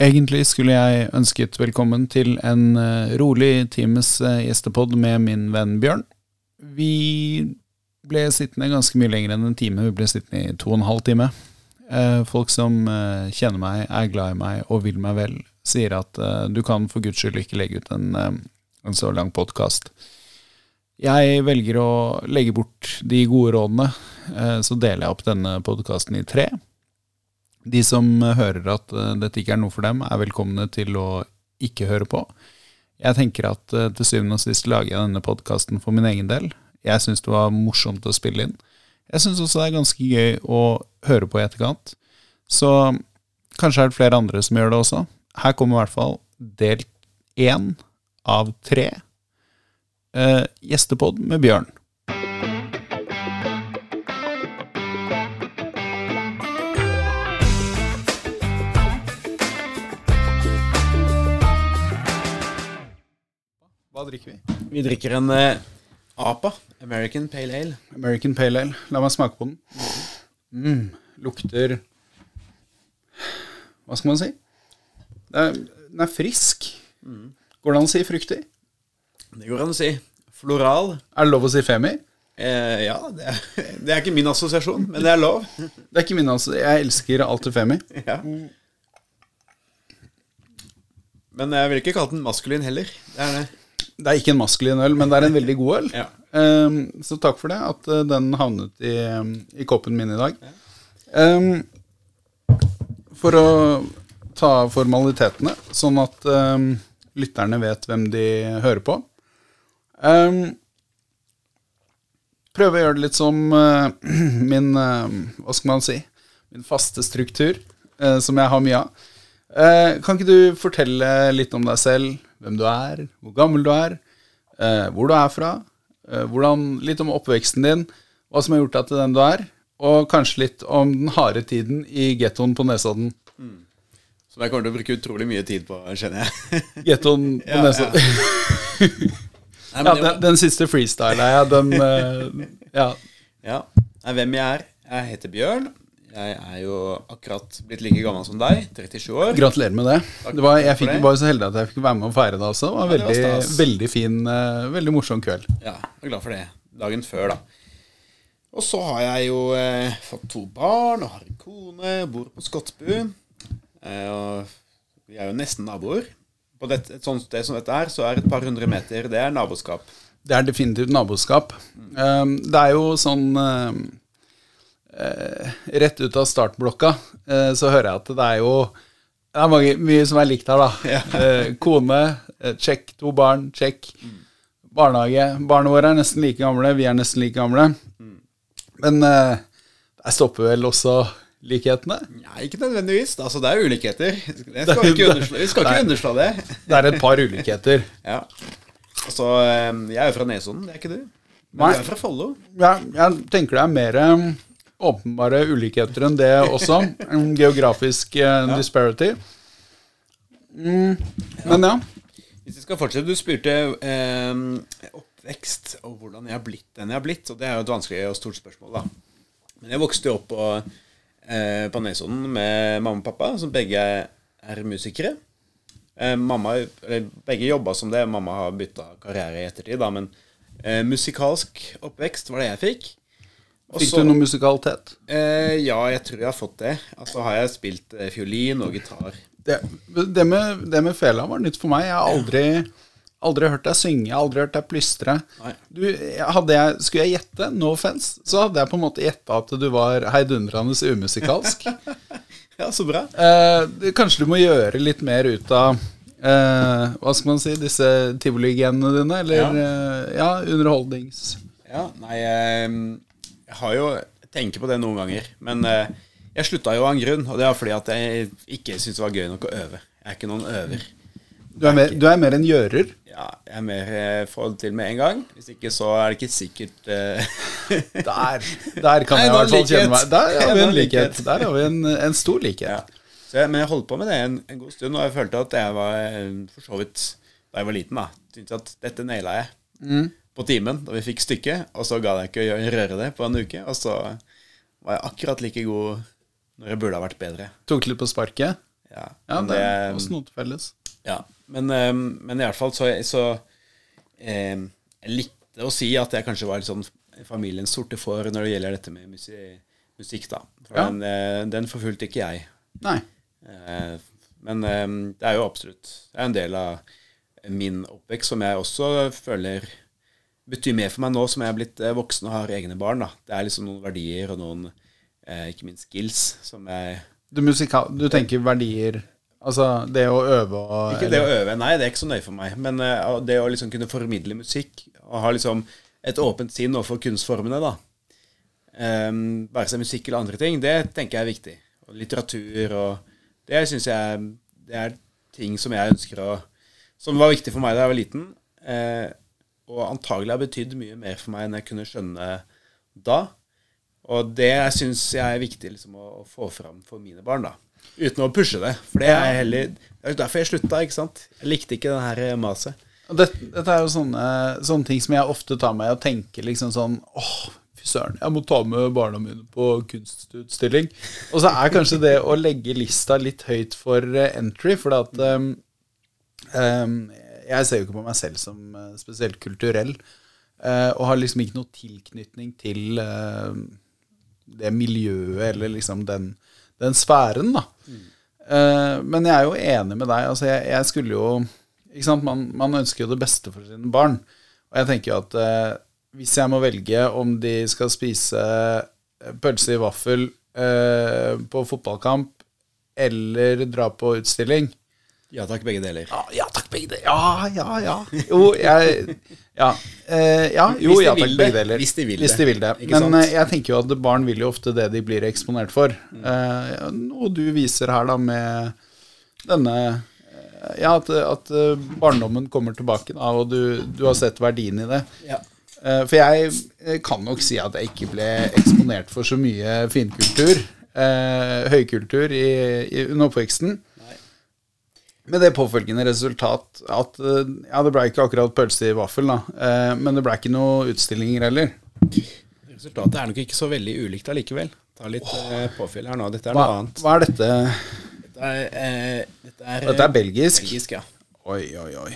Egentlig skulle jeg ønsket velkommen til en eh, rolig times uh, gjestepod med min venn Bjørn. Vi ble sittende ganske mye lenger enn en time. Vi ble sittende i to og en halv time. Eh, folk som eh, kjenner meg, er glad i meg og vil meg vel, sier at eh, du kan for guds skyld ikke legge ut en, eh, en så lang podkast. Jeg velger å legge bort de gode rådene, eh, så deler jeg opp denne podkasten i tre. De som hører at eh, dette ikke er noe for dem, er velkomne til å ikke høre på. Jeg tenker at eh, til syvende og sist lager jeg denne podkasten for min egen del. Jeg syns det var morsomt å spille inn. Jeg syns også det er ganske gøy å høre på i etterkant. Så kanskje er det flere andre som gjør det også. Her kommer i hvert fall del én av tre. Eh, gjestepod med Bjørn. Drikker vi? Vi drikker en eh, APA, American Pale Ale. American Pale Ale. La meg smake på den. Mm, lukter Hva skal man si? Det er, den er frisk. Går det an å si fruktig? Det går an å si. Floral. Er det lov å si femi? Eh, ja, det er, det er ikke min assosiasjon, men det er lov. Det er ikke min, assosiasjon. Jeg elsker alltid femi. Ja. Men jeg vil ikke kalle den maskulin heller. Det er det. Det er ikke en maskulin øl, men det er en veldig god øl. Ja. Um, så takk for det, at eh, den havnet i, i koppen min i dag. Um, for å ta formalitetene, sånn at um, lytterne vet hvem de hører på. Prøve å gjøre det litt som uh, min uh, Hva skal man si? Min faste struktur, uh, som jeg har mye av. Kan ikke du fortelle litt om deg selv? Hvem du er, hvor gammel du er, eh, hvor du er fra, eh, hvordan, litt om oppveksten din, hva som har gjort deg til den du er, og kanskje litt om den harde tiden i gettoen på Nesodden. Som jeg kommer til å bruke utrolig mye tid på, kjenner jeg. Gettoen på Ja, Nesodden. Nei, Ja, den, den siste freestyla jeg, den eh, Ja. Ja. Hvem jeg er? Jeg heter Bjørn. Jeg er jo akkurat blitt like gammel som deg. 37 år. Gratulerer med det. det var, jeg fikk var så heldig at jeg fikk være med og feire det også. Det var Ja, det var veldig, stas. veldig fin, eh, veldig morsom kveld. Ja, jeg er glad for det. Dagen før, da. Og så har jeg jo eh, fått to barn og har en kone, bor på Skottbu. Eh, og vi er jo nesten naboer. På det, et sånt sted som dette er, så er et par hundre meter det er naboskap. Det er definitivt naboskap. Um, det er jo sånn eh, Rett ut av startblokka eh, så hører jeg at det er jo det er mange, mye som er likt her, da. Eh, kone, eh, check. To barn, check. Barnehage. Barna våre er nesten like gamle, vi er nesten like gamle. Men eh, der stopper vel også likhetene. Nei, ikke nødvendigvis. Altså, det er ulikheter. Det skal vi ikke underslå, vi skal ikke underslå det. Det er et par ulikheter. Ja. Altså, eh, jeg er jo fra Nesodden, det er ikke du? Men Nei. du er fra Follo. Ja, jeg tenker det er mer åpenbare ulikheter enn det også. En geografisk eh, disparity. Mm, men ja. Hvis vi skal fortsette, du spurte eh, oppvekst og hvordan jeg har blitt den jeg har blitt. Og det er jo et vanskelig og stort spørsmål, da. Men jeg vokste jo opp på, eh, på Nesodden med mamma og pappa, som begge er musikere. Eh, mamma, eller begge jobba som det. Mamma har bytta karriere i ettertid, da, men eh, musikalsk oppvekst var det jeg fikk. Fikk Også, du noe musikalitet? Eh, ja, jeg tror jeg har fått det. Altså har jeg spilt eh, fiolin og gitar. Det, det, med, det med fela var nytt for meg. Jeg har aldri, aldri hørt deg synge, jeg har aldri hørt deg plystre. Du, jeg, skulle jeg gjette, no offense, så hadde jeg på en måte gjetta at du var heidundrende umusikalsk. Ja, så bra. Eh, kanskje du må gjøre litt mer ut av eh, Hva skal man si, disse tivoligenene dine, eller ja, Ja. ja underholdnings... Ja, nei, jeg, har jo jeg tenker på det noen ganger. Men eh, jeg slutta jo av en grunn, og det var fordi at jeg ikke syntes det var gøy nok å øve. Jeg er ikke noen øver. Du er mer, du er mer en gjører. Ja, jeg er mer eh, får det til med en gang. Hvis ikke så er det ikke sikkert eh, Der, der kan Nei, jeg i hvert fall kjenne meg Der har vi en likhet. Der har vi en, en stor likhet. ja. så jeg, Men jeg holdt på med det en, en god stund, og jeg følte at jeg var for så vidt Da jeg var liten, da, syntes at dette naila jeg. Mm. På timen, da vi fikk stykket. Og så ga jeg ikke å røre det på en uke. Og så var jeg akkurat like god når jeg burde ha vært bedre. Tok litt på sparket. Ja, Ja, men det er også noe til felles. Ja, men, eh, men i hvert fall så, så eh, Jeg likte å si at jeg kanskje var litt sånn familiens sorte får når det gjelder dette med musi musikk, da. For Ja. den, eh, den forfulgte ikke jeg. Nei. Eh, men eh, det er jo absolutt Det er en del av min oppvekst som jeg også føler betyr mer for meg nå som jeg er blitt eh, voksen og har egne barn. da. Det er liksom noen verdier og noen, eh, ikke minst skills, som jeg Du, du tenker verdier Altså det å øve og Ikke det å øve, nei, det er ikke så nøye for meg. Men eh, det å liksom kunne formidle musikk, og ha liksom et åpent sinn overfor kunstformene, da. Um, bare seg musikk eller andre ting, det tenker jeg er viktig. Og litteratur og Det syns jeg det er ting som jeg ønsker å Som var viktig for meg da jeg var liten, eh, og antagelig har betydd mye mer for meg enn jeg kunne skjønne da. Og det syns jeg er viktig liksom, å, få fram for mine barn, da. Uten å pushe det. For det er heller Det er derfor jeg slutta, ikke sant. Jeg likte ikke det her maset. Dette, dette er jo sånne, sånne ting som jeg ofte tar meg og tenker liksom sånn åh, fy søren, jeg må ta med barna mine på kunstutstilling. Og så er kanskje det å legge lista litt høyt for eh, entry, for at um, um, jeg ser jo ikke på meg selv som eh, spesielt kulturell, eh, og har liksom ikke noe tilknytning til eh, det miljøet eller liksom den, den sfæren, da. Eh, men jeg er jo enig med deg. Altså, jeg, jeg skulle jo ikke sant? Man, man ønsker jo det beste for sine barn. Og jeg tenker jo at hvis jeg må velge om de skal spise pølse i vaffel eh, på fotballkamp eller dra på utstilling Ja takk, begge deler. Ja, ja takk, begge deler. Ja, ja, ja. Jo, jeg Ja, eh, ja jo, ja takk, begge deler. Hvis de vil Hvis det. de vil det. Men eh, jeg tenker jo at barn vil jo ofte det de blir eksponert for. Mm. Eh, noe du viser her, da, med denne eh, Ja, at, at eh, barndommen kommer tilbake, da, og du, du har sett verdien i det. Ja. Eh, For jeg kan nok si at jeg ikke ble eksponert for så mye finkultur, eh, høykultur, i, i, under oppveksten. Med det påfølgende resultat at eh, ja, det ble ikke akkurat pølse i vaffel, da, eh, men det ble ikke noe utstillinger heller. Resultatet er nok ikke så veldig ulikt allikevel. Ta litt oh. påfyll her nå. Dette er Hva, noe annet. hva er dette? Dette er, eh, dette er, Dette er belgisk. belgisk, ja. Oi, oi, oi.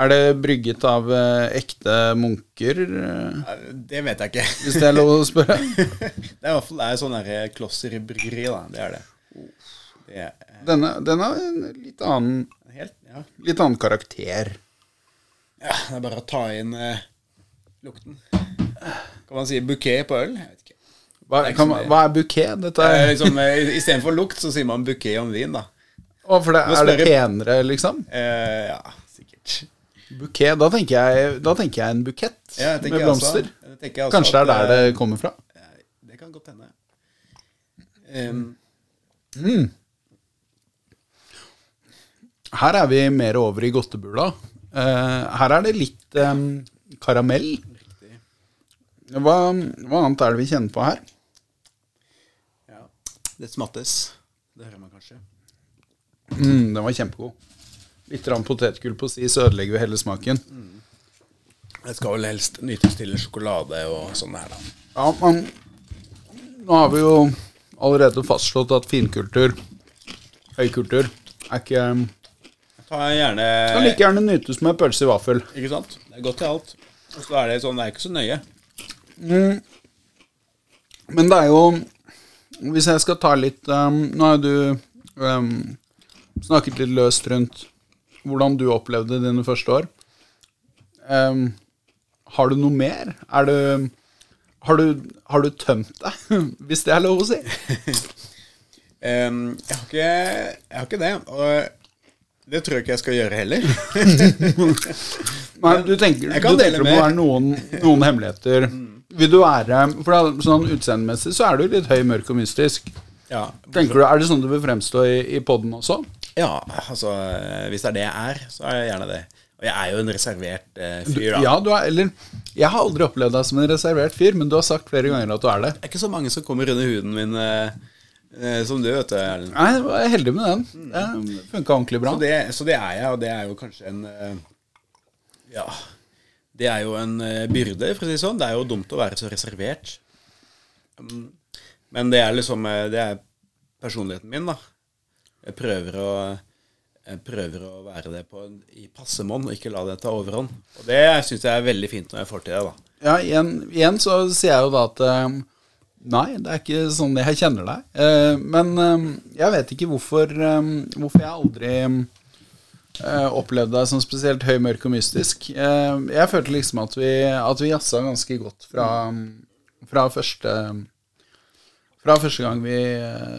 Er det brygget av ekte munker, Det vet jeg ikke. hvis det er lov å spørre? Det er i hvert fall det er sånn klosserbryggeri, bryggeri, da. Det er det. Denne, den har en litt annen, helt Ja. litt annen karakter. ja det er bare å ta inn eh, lukten. Kan man si bukett på øl? Jeg vet ikke. Hva, Det er man- hva er bukett? Dette Eh, er, liksom, eh, Istedenfor lukt, så sier man bukett om vin, da. Å, for det, er det penere, liksom? Eh, ja, sikkert. Bukett, da da tenker jeg en bukett Ja, med blomster. også Kanskje det er der eh, det kommer fra? Det kan godt hende. Um, Her er vi mer over i godtebula. Eh, her er det litt karamell. Hva, hva annet er det vi kjenner på her? ja. Det smattes. Det hører man kanskje. Mm, den var kjempegod. Litt potetgull på si, så ødelegger vi hele smaken. Det skal vel helst nytes til sjokolade og sånn her, da. Ja, men nå har vi jo allerede fastslått at finkultur, høykultur, er ikke Ta gjerne Kan like gjerne nytes med pølse i vaffel. Ikke sant? Det er godt til alt. Og så er det sånn, det er ikke så nøye. Men det er jo Hvis jeg skal ta litt um, Nå har du um, snakket litt løst rundt hvordan du opplevde dine første år. Um, har du noe mer? Er du har du, har du tømt deg, hvis det er lov å si? um, jeg, har ikke, jeg har ikke det. Og det tror jeg ikke jeg skal gjøre heller. Nei, du tenker, du tenker det må være noen, noen hemmeligheter. Vil du være For da, sånn utseendemessig så er du litt høy, mørk og mystisk. ja, Tenker du, Er det sånn du vil fremstå i, i poden også? ja, altså Hvis det er det jeg er, så er jeg gjerne det. Og jeg er jo en reservert eh, fyr, da. Ja, du er, eller Jeg har aldri opplevd deg som en reservert fyr, men du har sagt flere ganger at du er det. Det er ikke så mange som kommer under huden min eh, som du, vet du, Erlend. Nei, jeg var heldig med den. Det funka ordentlig bra. Så det, så det er jeg, og det er jo kanskje en eh, Ja. Det er jo en eh, byrde, for å si det sånn. Det er jo dumt å være så reservert. Mm. Men det er liksom eh, Det er personligheten min, da. Jeg prøver å, jeg prøver å være det på, i passe monn, og ikke la det ta overhånd. Og det syns jeg er veldig fint når jeg får til det, da. Ja, igjen, igjen så sier jeg jo da at eh, Nei, det er ikke sånn jeg kjenner deg. Eh, men eh, jeg vet ikke hvorfor, eh, hvorfor jeg aldri opplevde deg som spesielt høy, mørk og mystisk. Jeg følte liksom at vi, at vi jazza ganske godt fra, fra første fra første gang vi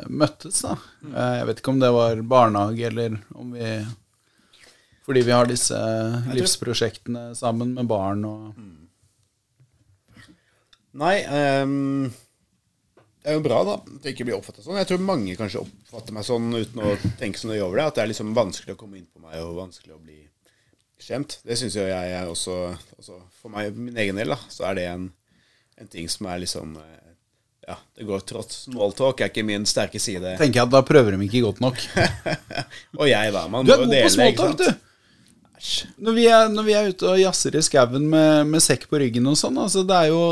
møttes, da. Jeg vet ikke om det var barnehage, eller om vi Fordi vi har disse livsprosjektene sammen med barn og Nei, ehm, det er jo bra, da. At det ikke blir oppfattet sånn. Jeg tror mange kanskje oppfatter meg sånn uten å tenke så nøye over det. At det er liksom vanskelig å komme inn på meg, og vanskelig å bli skjemt. Det syns jo jeg er også, også For meg, min egen del, da, så er det en, en ting som er liksom eh, Ja, det går trått. Smalltalk er ikke min sterke side. tenker jeg at da prøver de ikke godt nok. og jeg, da. Man må dele Du er god på smalltalk, du. Når vi, er, når vi er ute og jazzer i skauen med, med sekk på ryggen og sånn, altså det er jo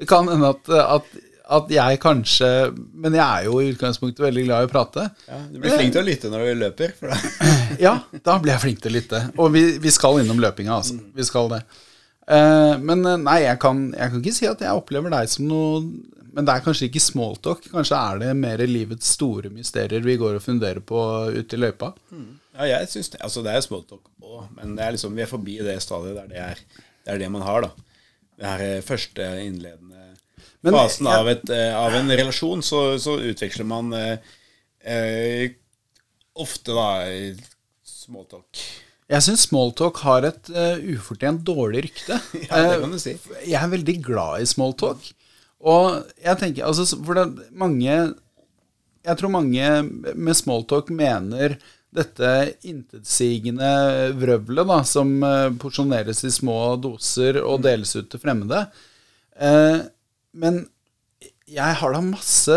Det kan hende at, at, at jeg kanskje Men jeg er jo i utgangspunktet veldig glad i å prate. Ja, du blir flink til å lytte når du løper. For. Ja, da blir jeg flink til å lytte. Og vi, vi skal innom løpinga, altså. Vi skal det. Eh, men eh, nei, jeg kan, jeg kan ikke si at jeg opplever deg som noe Men det er kanskje ikke smalltalk. Kanskje er det mer livets store mysterier vi går og funderer på ute i løypa. Ja, jeg synes det. Altså, det er smalltalk òg, men det er liksom, vi er forbi det stadiet der det er det, er det man har, da. Det her eh, første innledende Men fasen av, et, eh, av en relasjon, så, så utveksler man eh, eh, ofte da smalltalk. Jeg syns smalltalk har et uh, ufortjent dårlig rykte. Ja, det kan du si. Jeg er veldig glad i smalltalk. Og jeg tenker, altså, for det, mange Jeg tror mange med smalltalk mener dette intetsigende vrøvlet da, som porsjoneres i små doser og deles ut til fremmede. Eh, men jeg har da masse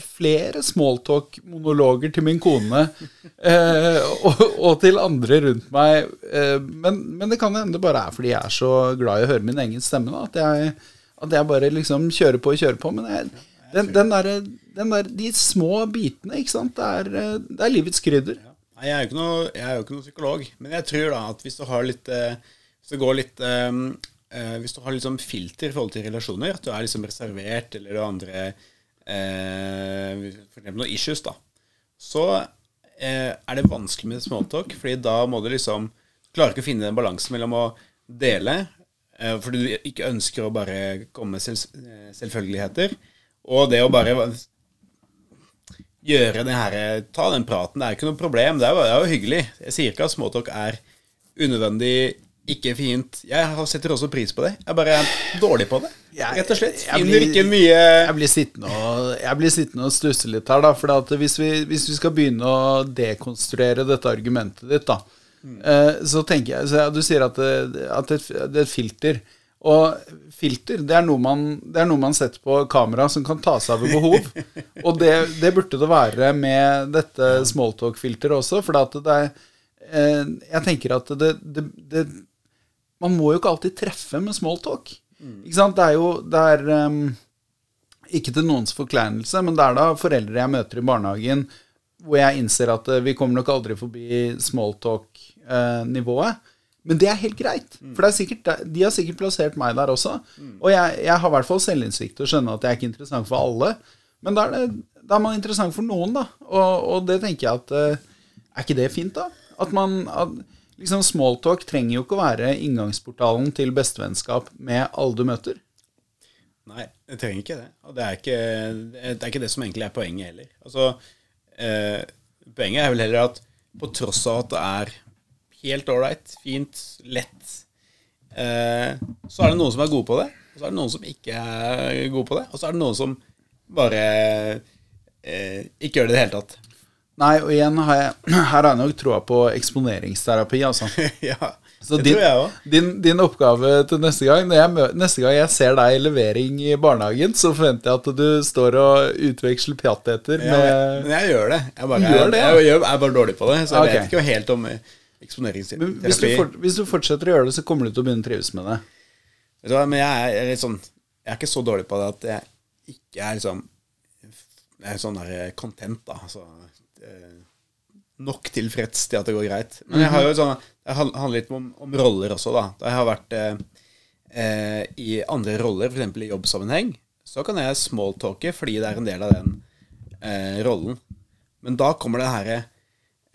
flere smalltalk-monologer til min kone eh, og, og til andre rundt meg. Eh, men, men det kan hende det bare er fordi jeg er så glad i å høre min egen stemme. Da, at, jeg, at jeg bare liksom kjører på og kjører på. Men jeg, den, den der, den der, de små bitene, ikke sant. Det er, eh, det er livets krydder. Nei, jeg er noe, jeg er jo ikke noe psykolog, men jeg tror da at hvis du har litt eh, Hvis det går litt eh, eh, Hvis du har sånn filter i forhold til relasjoner, at du er liksom reservert, eller du har andre eh, For eksempel noen issues, da, så eh, er det vanskelig med smalltalk, fordi da må du liksom Klarer ikke å finne den balansen mellom å dele, eh, fordi du ikke ønsker å bare komme med selv, eh, selvfølgeligheter, og det å bare gjøre det her Ta den praten. Det er ikke noe problem. Det er, jo- det er jo hyggelig. Jeg sier ikke at småtalk er unødvendig, ikke fint. Jeg setter også pris på det. Jeg bare er dårlig på det. Rett og slett. Finner ikke mye Jeg blir sittende og, jeg sittende og stusse litt her, da. For hvis, vi, hvis vi skal begynne å dekonstruere dette argumentet ditt, da, mm. så tenker jeg så Du sier at, det, at det, det er et filter. Og filter, det er, man, det er noe man setter på kamera som kan tas av ved behov. Og det, det burde det være med dette smalltalk-filteret også, for det er eh, Jeg tenker at det, det Man må jo ikke alltid treffe med smalltalk. Ikke sant? Det er jo det er, um, Ikke til noens forkleinelse, men det er da foreldre jeg møter i barnehagen hvor jeg innser at eh, vi kommer nok aldri forbi smalltalk-nivået. Men det er helt greit. For det er sikkert, de har sikkert plassert meg der også. Og jeg, jeg har i hvert fall selvinnsikt til å skjønne at jeg er ikke interessant for alle. Men da er, det, da er man interessant for noen, da. Og, og det tenker jeg at eh, Er ikke det fint, da? At man at, liksom Smalltalk trenger jo ikke å være inngangsportalen til bestevennskap med alle du møter. Nei, det trenger ikke det. Og det er ikke det, er ikke det som egentlig er poenget heller. Altså, eh, poenget er vel heller at på tross av at det er helt ålreit, fint, lett, eh, så er det noen som er gode på det, og så er det noen som ikke er gode på det, og så er det noen som bare eh, ikke gjør det i det hele tatt. Nei, og igjen har jeg Her har jeg nok troa på eksponeringsterapi, altså. ja, Så det din, tror jeg også. din, din oppgave til neste gang jeg, Neste gang jeg ser deg i levering i barnehagen, så forventer jeg at du står og utveksler pjattheter Ja, men jeg gjør det. Jeg, bare, gjør det, ja. jeg, jeg er bare dårlig på det, så jeg okay. vet ikke helt om eksponeringsterapi. Men hvis du, eksponeringsterapi. hvis du fortsetter å gjøre det, så kommer du til å begynne å trives med det. Vet du hva, men jeg er, jeg litt sånn Jeg er ikke så dårlig på det at jeg ikke er liksom Jeg er sånn der content, da. Altså, eh, nok tilfreds til at det går greit. Men jeg har jo sånn Det handler litt om, om roller også, da. Da jeg har vært eh, eh, i andre roller, f.eks. i jobbsammenheng, så kan jeg smalltalke fordi det er en del av den eh, rollen. Men da kommer det herre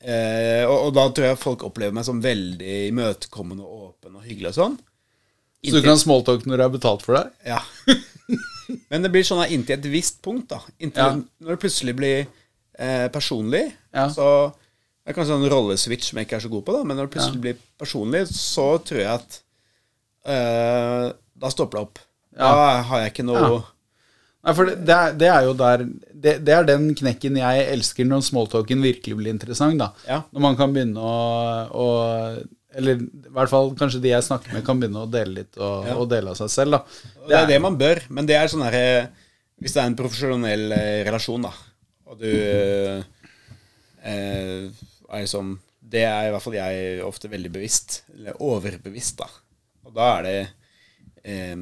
eh, og, og, da tror jeg folk opplever meg som veldig imøtekommende og åpen og hyggelig og sånn. Så du kan smalltalke når du har betalt for det? Ja. Men det blir sånn inntil et visst punkt, da. Inntil ja. Når det plutselig blir eh, personlig, ja. så det er kanskje en rolleswitch som jeg ikke er så god på, da, men når det plutselig ja. blir personlig, så tror jeg at eh, Da stopper det opp. Ja. Da har jeg ikke noe ja. Nei, for det, det, er, det, er, jo der det, det, er den knekken jeg elsker når smalltalken virkelig blir interessant. da. Ja. Når man kan begynne å, å, Eller i hvert fall kanskje de jeg snakker med, kan begynne å dele litt og, og dele av seg selv. da. Det er det man bør, men det er sånn herre Hvis det er en profesjonell eh, relasjon, da, og du eh, er liksom Det er i hvert fall jeg ofte veldig bevisst. Eller overbevisst, da. Og da er det eh,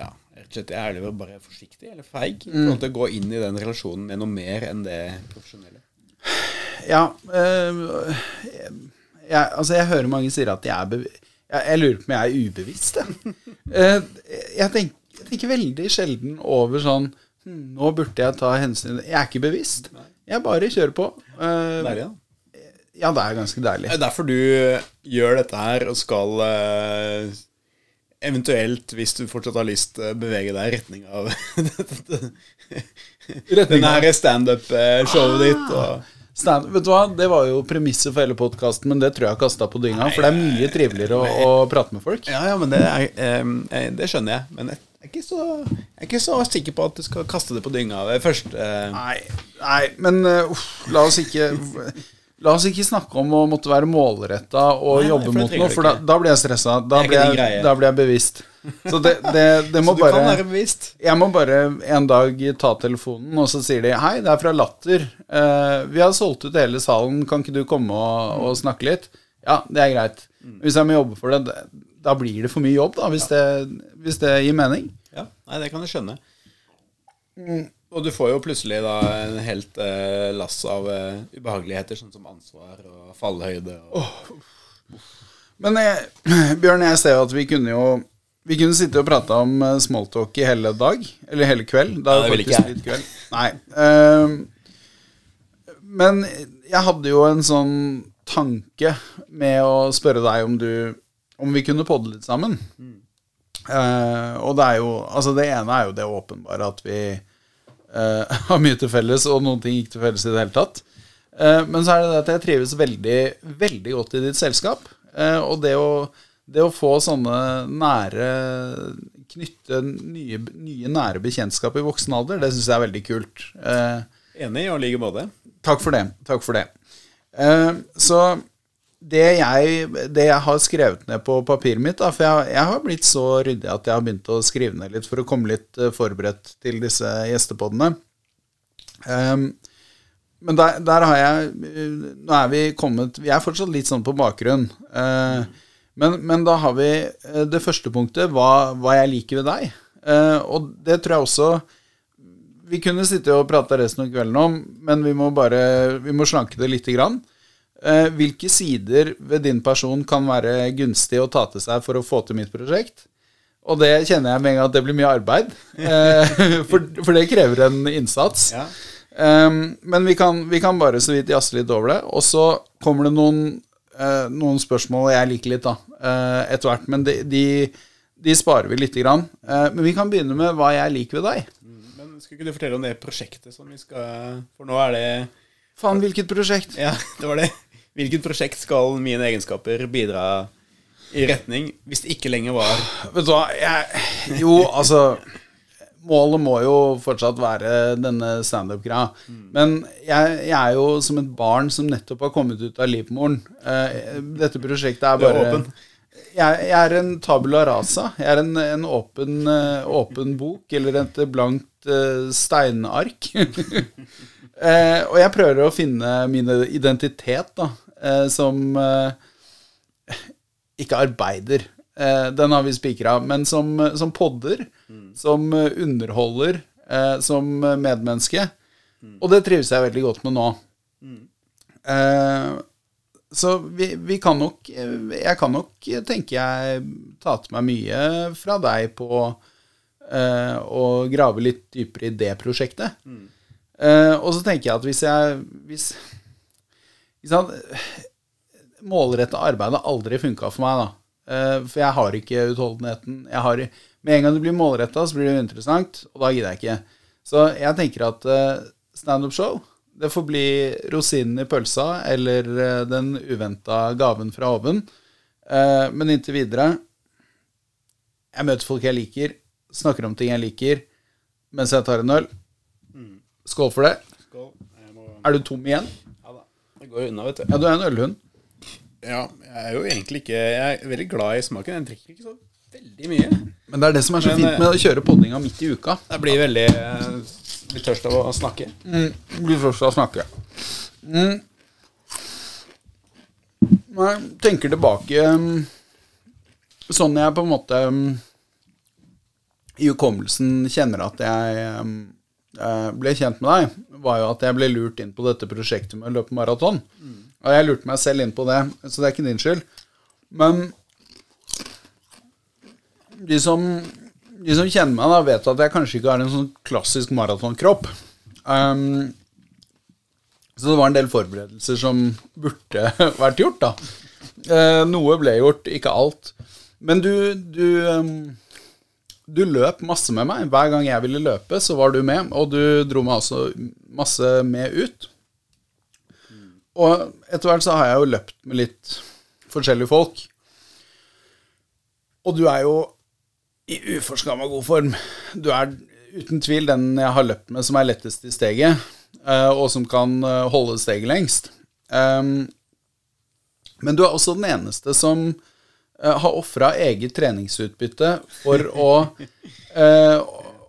Ja, rett og slett jeg er det bare forsiktig eller feig i forhold til å gå inn i den relasjonen med noe mer enn det profesjonelle. Ja øh, jeg, Altså, jeg hører mange sier at de er bevisst jeg, jeg, lurer på om jeg er ubevisst, jeg. Uh, jeg, tenker, jeg, tenker, veldig sjelden over sånn hm, Nå burde jeg ta hensyn Jeg er ikke bevisst. Jeg bare kjører på. Uh, deilig, da. Ja, det er ganske deilig. Det er derfor du gjør dette her og skal uh, eventuelt, hvis du fortsatt har lyst, uh, bevege deg i retning av denne standup-showet ah. ditt. og Stand, vet du hva, Det var jo premisset for hele podkasten, men det tror jeg kasta på dynga. For det er mye triveligere å, å prate med folk. Ja, ja, men det, er, eh, det skjønner jeg. Men jeg er, ikke så, jeg er ikke så sikker på at du skal kaste det på dynga ved første eh. nei, nei, men uh, la oss ikke La oss ikke snakke om å måtte være målretta og nei, jobbe mot noe, for da, da, blir jeg stressa. Da, da blir jeg bevisst. Så det, det, det må så du bare kan være bevisst? Jeg må bare en dag ta telefonen, og så sier de Hei, det er fra Latter. Uh, vi har solgt ut hele salen, kan ikke du komme og, og snakke litt? Ja, det er greit. Mm. Hvis jeg må jobbe for det, da blir det for mye jobb, da, hvis, ja. det, hvis det, gir mening. Ja, nei, det kan jeg skjønne. Mm. Og du får jo plutselig da en helt eh, lass av eh, ubehageligheter, sånn som ansvar og fallhøyde. Og... Oh. Men jeg, Bjørn, jeg ser jo at vi kunne jo Vi kunne sitte og prate om eh, smalltalk i hele dag. Eller hele kveld. Da ja, det vil ikke jeg. Kveld. Nei. Uh, men jeg hadde jo en sånn tanke med å spørre deg om du Om vi kunne podde litt sammen. Mm. Uh, og det er jo Altså, det ene er jo det åpenbare at vi uh, har mye til felles, og noen ting ikke til felles i det hele tatt. Uh, men så er det det at jeg trives veldig, veldig godt i ditt selskap. og det å, det å, få sånne nære Knytte nye, nye nære bekjentskap i voksen alder, det syns jeg er veldig kult. Enig, og like måte. Takk for det. Takk for det. så det jeg, det jeg, har skrevet ned på papiret mitt da, For jeg, jeg, har blitt så ryddig at jeg har begynt å skrive ned litt for å komme litt uh, forberedt til disse gjestepodene. Um, men der, der, har jeg Nå er vi kommet Vi er fortsatt litt sånn på bakgrunn. Uh, men, men, da har vi uh, det første punktet, hva, hva jeg liker ved deg. og det tror jeg også Vi kunne sitte og prate resten av kvelden om, men vi må bare vi må slanke det lite grann. Eh, hvilke sider ved din person kan være gunstig å ta til seg for å få til mitt prosjekt? Og det kjenner jeg med en gang at det blir mye arbeid. Eh, for, for, det krever en innsats. Ja. Um, men vi kan, vi kan, bare så vidt jazze litt over det. Og så kommer det noen, uh, noen spørsmål jeg liker litt, da, uh, etter hvert. Men de, de, de, sparer vi lite grann. Uh, men vi kan begynne med hva jeg liker ved deg. Mm, men Skal ikke du fortelle om det prosjektet som vi skal For nå er det Faen, hvilket prosjekt? Ja, det var det. Hvilket prosjekt skal mine egenskaper bidra i retning, hvis det ikke lenger var Vet du hva, jeg, Jo, altså Målet må jo fortsatt være denne standup-greia. Mm. Men jeg, jeg, er jo som et barn som nettopp har kommet ut av livmoren. Uh, dette prosjektet er bare er jeg, jeg, er en tabula rasa. Jeg er en, en åpen, uh, åpen, bok, eller et blankt uh, steinark. og jeg prøver å finne min identitet, da eh, som eh, ikke arbeider. Eh, den har vi spikra. Men som, som podder, mm. som underholder, eh, som medmenneske. Mm. Og det trives jeg veldig godt med nå. Mm. Eh, så vi, vi kan nok Jeg kan nok, tenker jeg, ta til meg mye fra deg på eh, å grave litt dypere i det prosjektet. Eh, og så tenker jeg at hvis jeg Hvis, Målretta arbeid har aldri funka for meg, da. Eh, for jeg har ikke utholdenheten. Jeg har, med en gang det blir målretta, så blir det interessant, og da gidder jeg ikke. Så jeg tenker at uh, standup-show det får bli rosinen i pølsa eller uh, den uventa gaven fra oven. Men inntil videre Jeg møter folk jeg liker, snakker om ting jeg liker, mens jeg tar en øl. Skål for det. Skål. Må... Er du tom igjen? Det går unna, vet du. Ja, du er en ølhund. Ja, jeg er jo egentlig ikke Jeg er veldig glad i smaken. Jeg drikker ikke så veldig mye. Men det er det som er så Men, fint med å kjøre poddinga midt i uka. Jeg blir veldig Blir tørst av å snakke. Mm, blir tørst av å snakke. Mm. Når jeg tenker tilbake mm, Sånn jeg på en måte mm, i hukommelsen kjenner at jeg mm, eh, ble kjent med deg, var jo at jeg ble lurt inn på dette prosjektet med å løpe maraton. Og jeg lurte meg selv inn på det, så det er ikke din skyld. Men de som, de som kjenner meg, da vet at jeg kanskje ikke har en sånn klassisk maratonkropp. Um, så det var en del forberedelser som burde vært gjort, da. Uh, noe ble gjort, ikke alt. Men du, du, um, du løp masse med meg. Hver gang jeg ville løpe, så var du med. Og du dro meg også masse med ut. Og etter hvert så har jeg jo løpt med litt forskjellige folk. Og du er jo i uforskamma god form. Du er uten tvil den jeg har løpt med som er lettest i steget, eh, og som kan eh, holde steget lengst. Um, men du er også den eneste som har ofra eget treningsutbytte for å eh,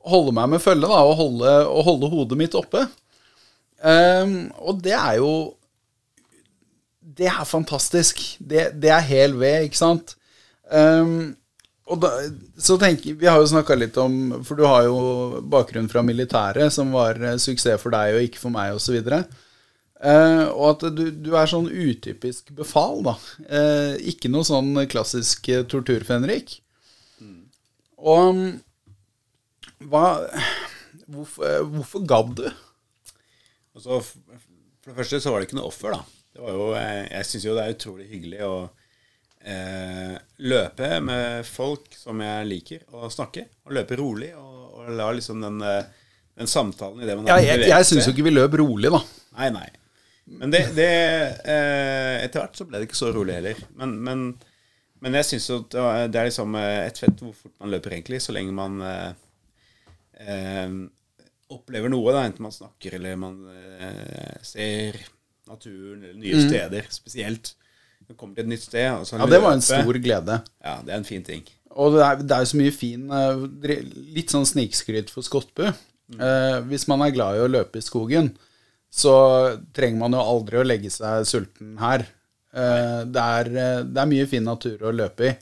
holde meg med følge, da, og holde, og holde hodet mitt oppe. Um, og det er jo Det er fantastisk. Det, det er hel ved, ikke sant? Um, og da, så tenker, Vi har jo snakka litt om For du har jo bakgrunn fra militæret, som var eh, suksess for deg og ikke for meg, osv. Uh, og at du, du er sånn utypisk befal, da. Uh, ikke noe sånn klassisk uh, torturfenrik. Og um, hva Hvorfor, hvorfor gadd du? Altså, for det første så var det ikke noe offer, da. Det var jo, jeg syns jo det er utrolig hyggelig å løpe med folk som jeg liker, å snakke. Og løpe rolig, og, og la liksom den, den samtalen i det man Ja, jeg jeg syns jo ikke vi løp rolig, da. Nei, nei. Men det, det eh, Etter hvert så ble det ikke så rolig heller. Men, men, men jeg syns jo det er liksom eh, et fett hvor fort man løper, egentlig, så lenge man eh, eh, opplever noe, da, enten man snakker eller man eh, ser naturen eller nye steder spesielt. Du kommer til et nytt sted, og så Mm. Ja, det var en løpe. stor glede. Ja, det er en fin ting. Og det er, det er jo så mye fin eh, Litt sånn snikskryt for Skottbu. Eh, hvis man er glad i å løpe i skogen, så trenger man jo aldri å legge seg sulten her. Eh, det, er, eh, det er mye fin natur å løpe i.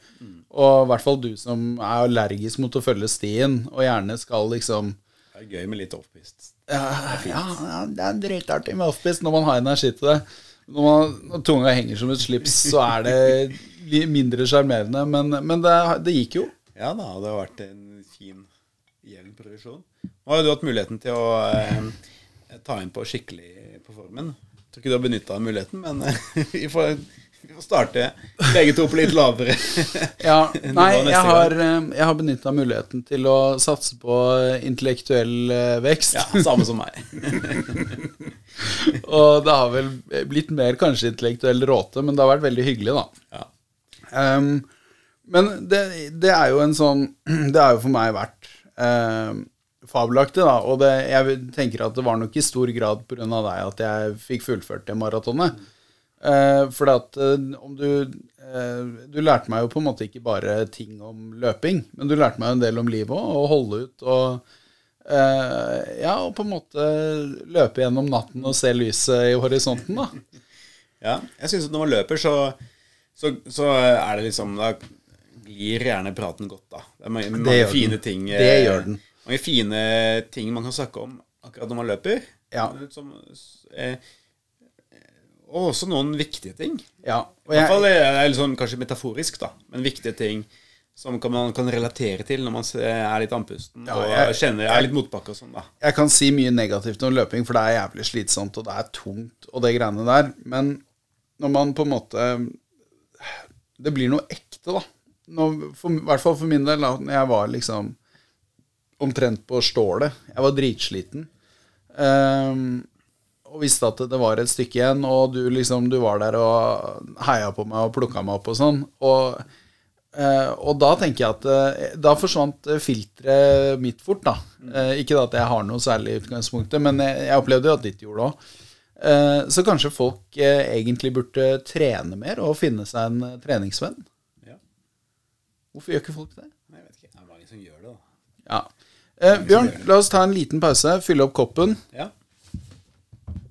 Og i hvert fall du som er allergisk mot å følge stien, og gjerne skal liksom Det er gøy med litt offpist. Ja, ja, ja, det er dritartig med offpist når man har energi til det. Når, man, når tunga henger som et slips, så er det mindre sjarmerende. Men, men det, det gikk jo. Ja da, det har vært en fin, jevn progresjon. Nå har jo du hatt muligheten til å eh, ta inn på skikkelig på formen. Jeg tror ikke du har benytta muligheten, men eh, vi, får, vi får starte begge to på litt lavere. Ja, nei, jeg har, eh, jeg har benytta muligheten til å satse på intellektuell eh, vekst. Ja, samme som meg. Og det har vel blitt mer kanskje intellektuell råte, men det har vært veldig hyggelig, da. Ja. Um, men det, det er jo en sånn Det har jo for meg vært um, fabelaktig, da. Og det, jeg tenker at det var nok i stor grad pga. deg at jeg fikk fullført det maratonet. Eh, for at eh, om du eh, Du lærte meg jo på en måte ikke bare ting om løping, men du lærte meg en del om livet òg, å holde ut og eh, Ja, og på en måte løpe gjennom natten og se lyset i horisonten, da. Ja, jeg syns at når man løper, så, så, så er det liksom Da glir gjerne praten godt, da. Det er mange, mange den. fine ting Det eh, gjør den. Mange fine ting man kan snakke om akkurat når man løper. Ja. Som, eh, Og også noen viktige ting. Ja, og I hvert fall jeg, er litt sånn kanskje metaforisk, da. Men viktige ting som kan, man kan relatere til når man er litt andpusten Ja, og jeg- kjenner er litt motbakke og sånn, da. jeg kan si mye negativt om løping, for det er jævlig slitsomt, og det er tungt, og det greiene der. Men når man på en måte Det blir noe ekte, da. Når, for, I hvert fall for min del, da når jeg var liksom omtrent på stålet. Jeg var dritsliten. Um, og visste at det var et stykke igjen, og du liksom Du var der og heia på meg og plukka meg opp og sånn. Og, uh, og da tenker jeg at uh, Da forsvant eh, filteret mitt fort, da. Uh, ikke at jeg har noe særlig i utgangspunktet, men jeg, jeg opplevde jo at ditt gjorde det òg. Så kanskje folk egentlig burde trene mer og finne seg en treningsvenn. Ja. Hvorfor gjør ikke folk det? Nei, Jeg vet ikke. Det er mange som gjør det, da. Ja. Eh, Bjørn, la oss ta en liten pause, fylle opp koppen. Ja.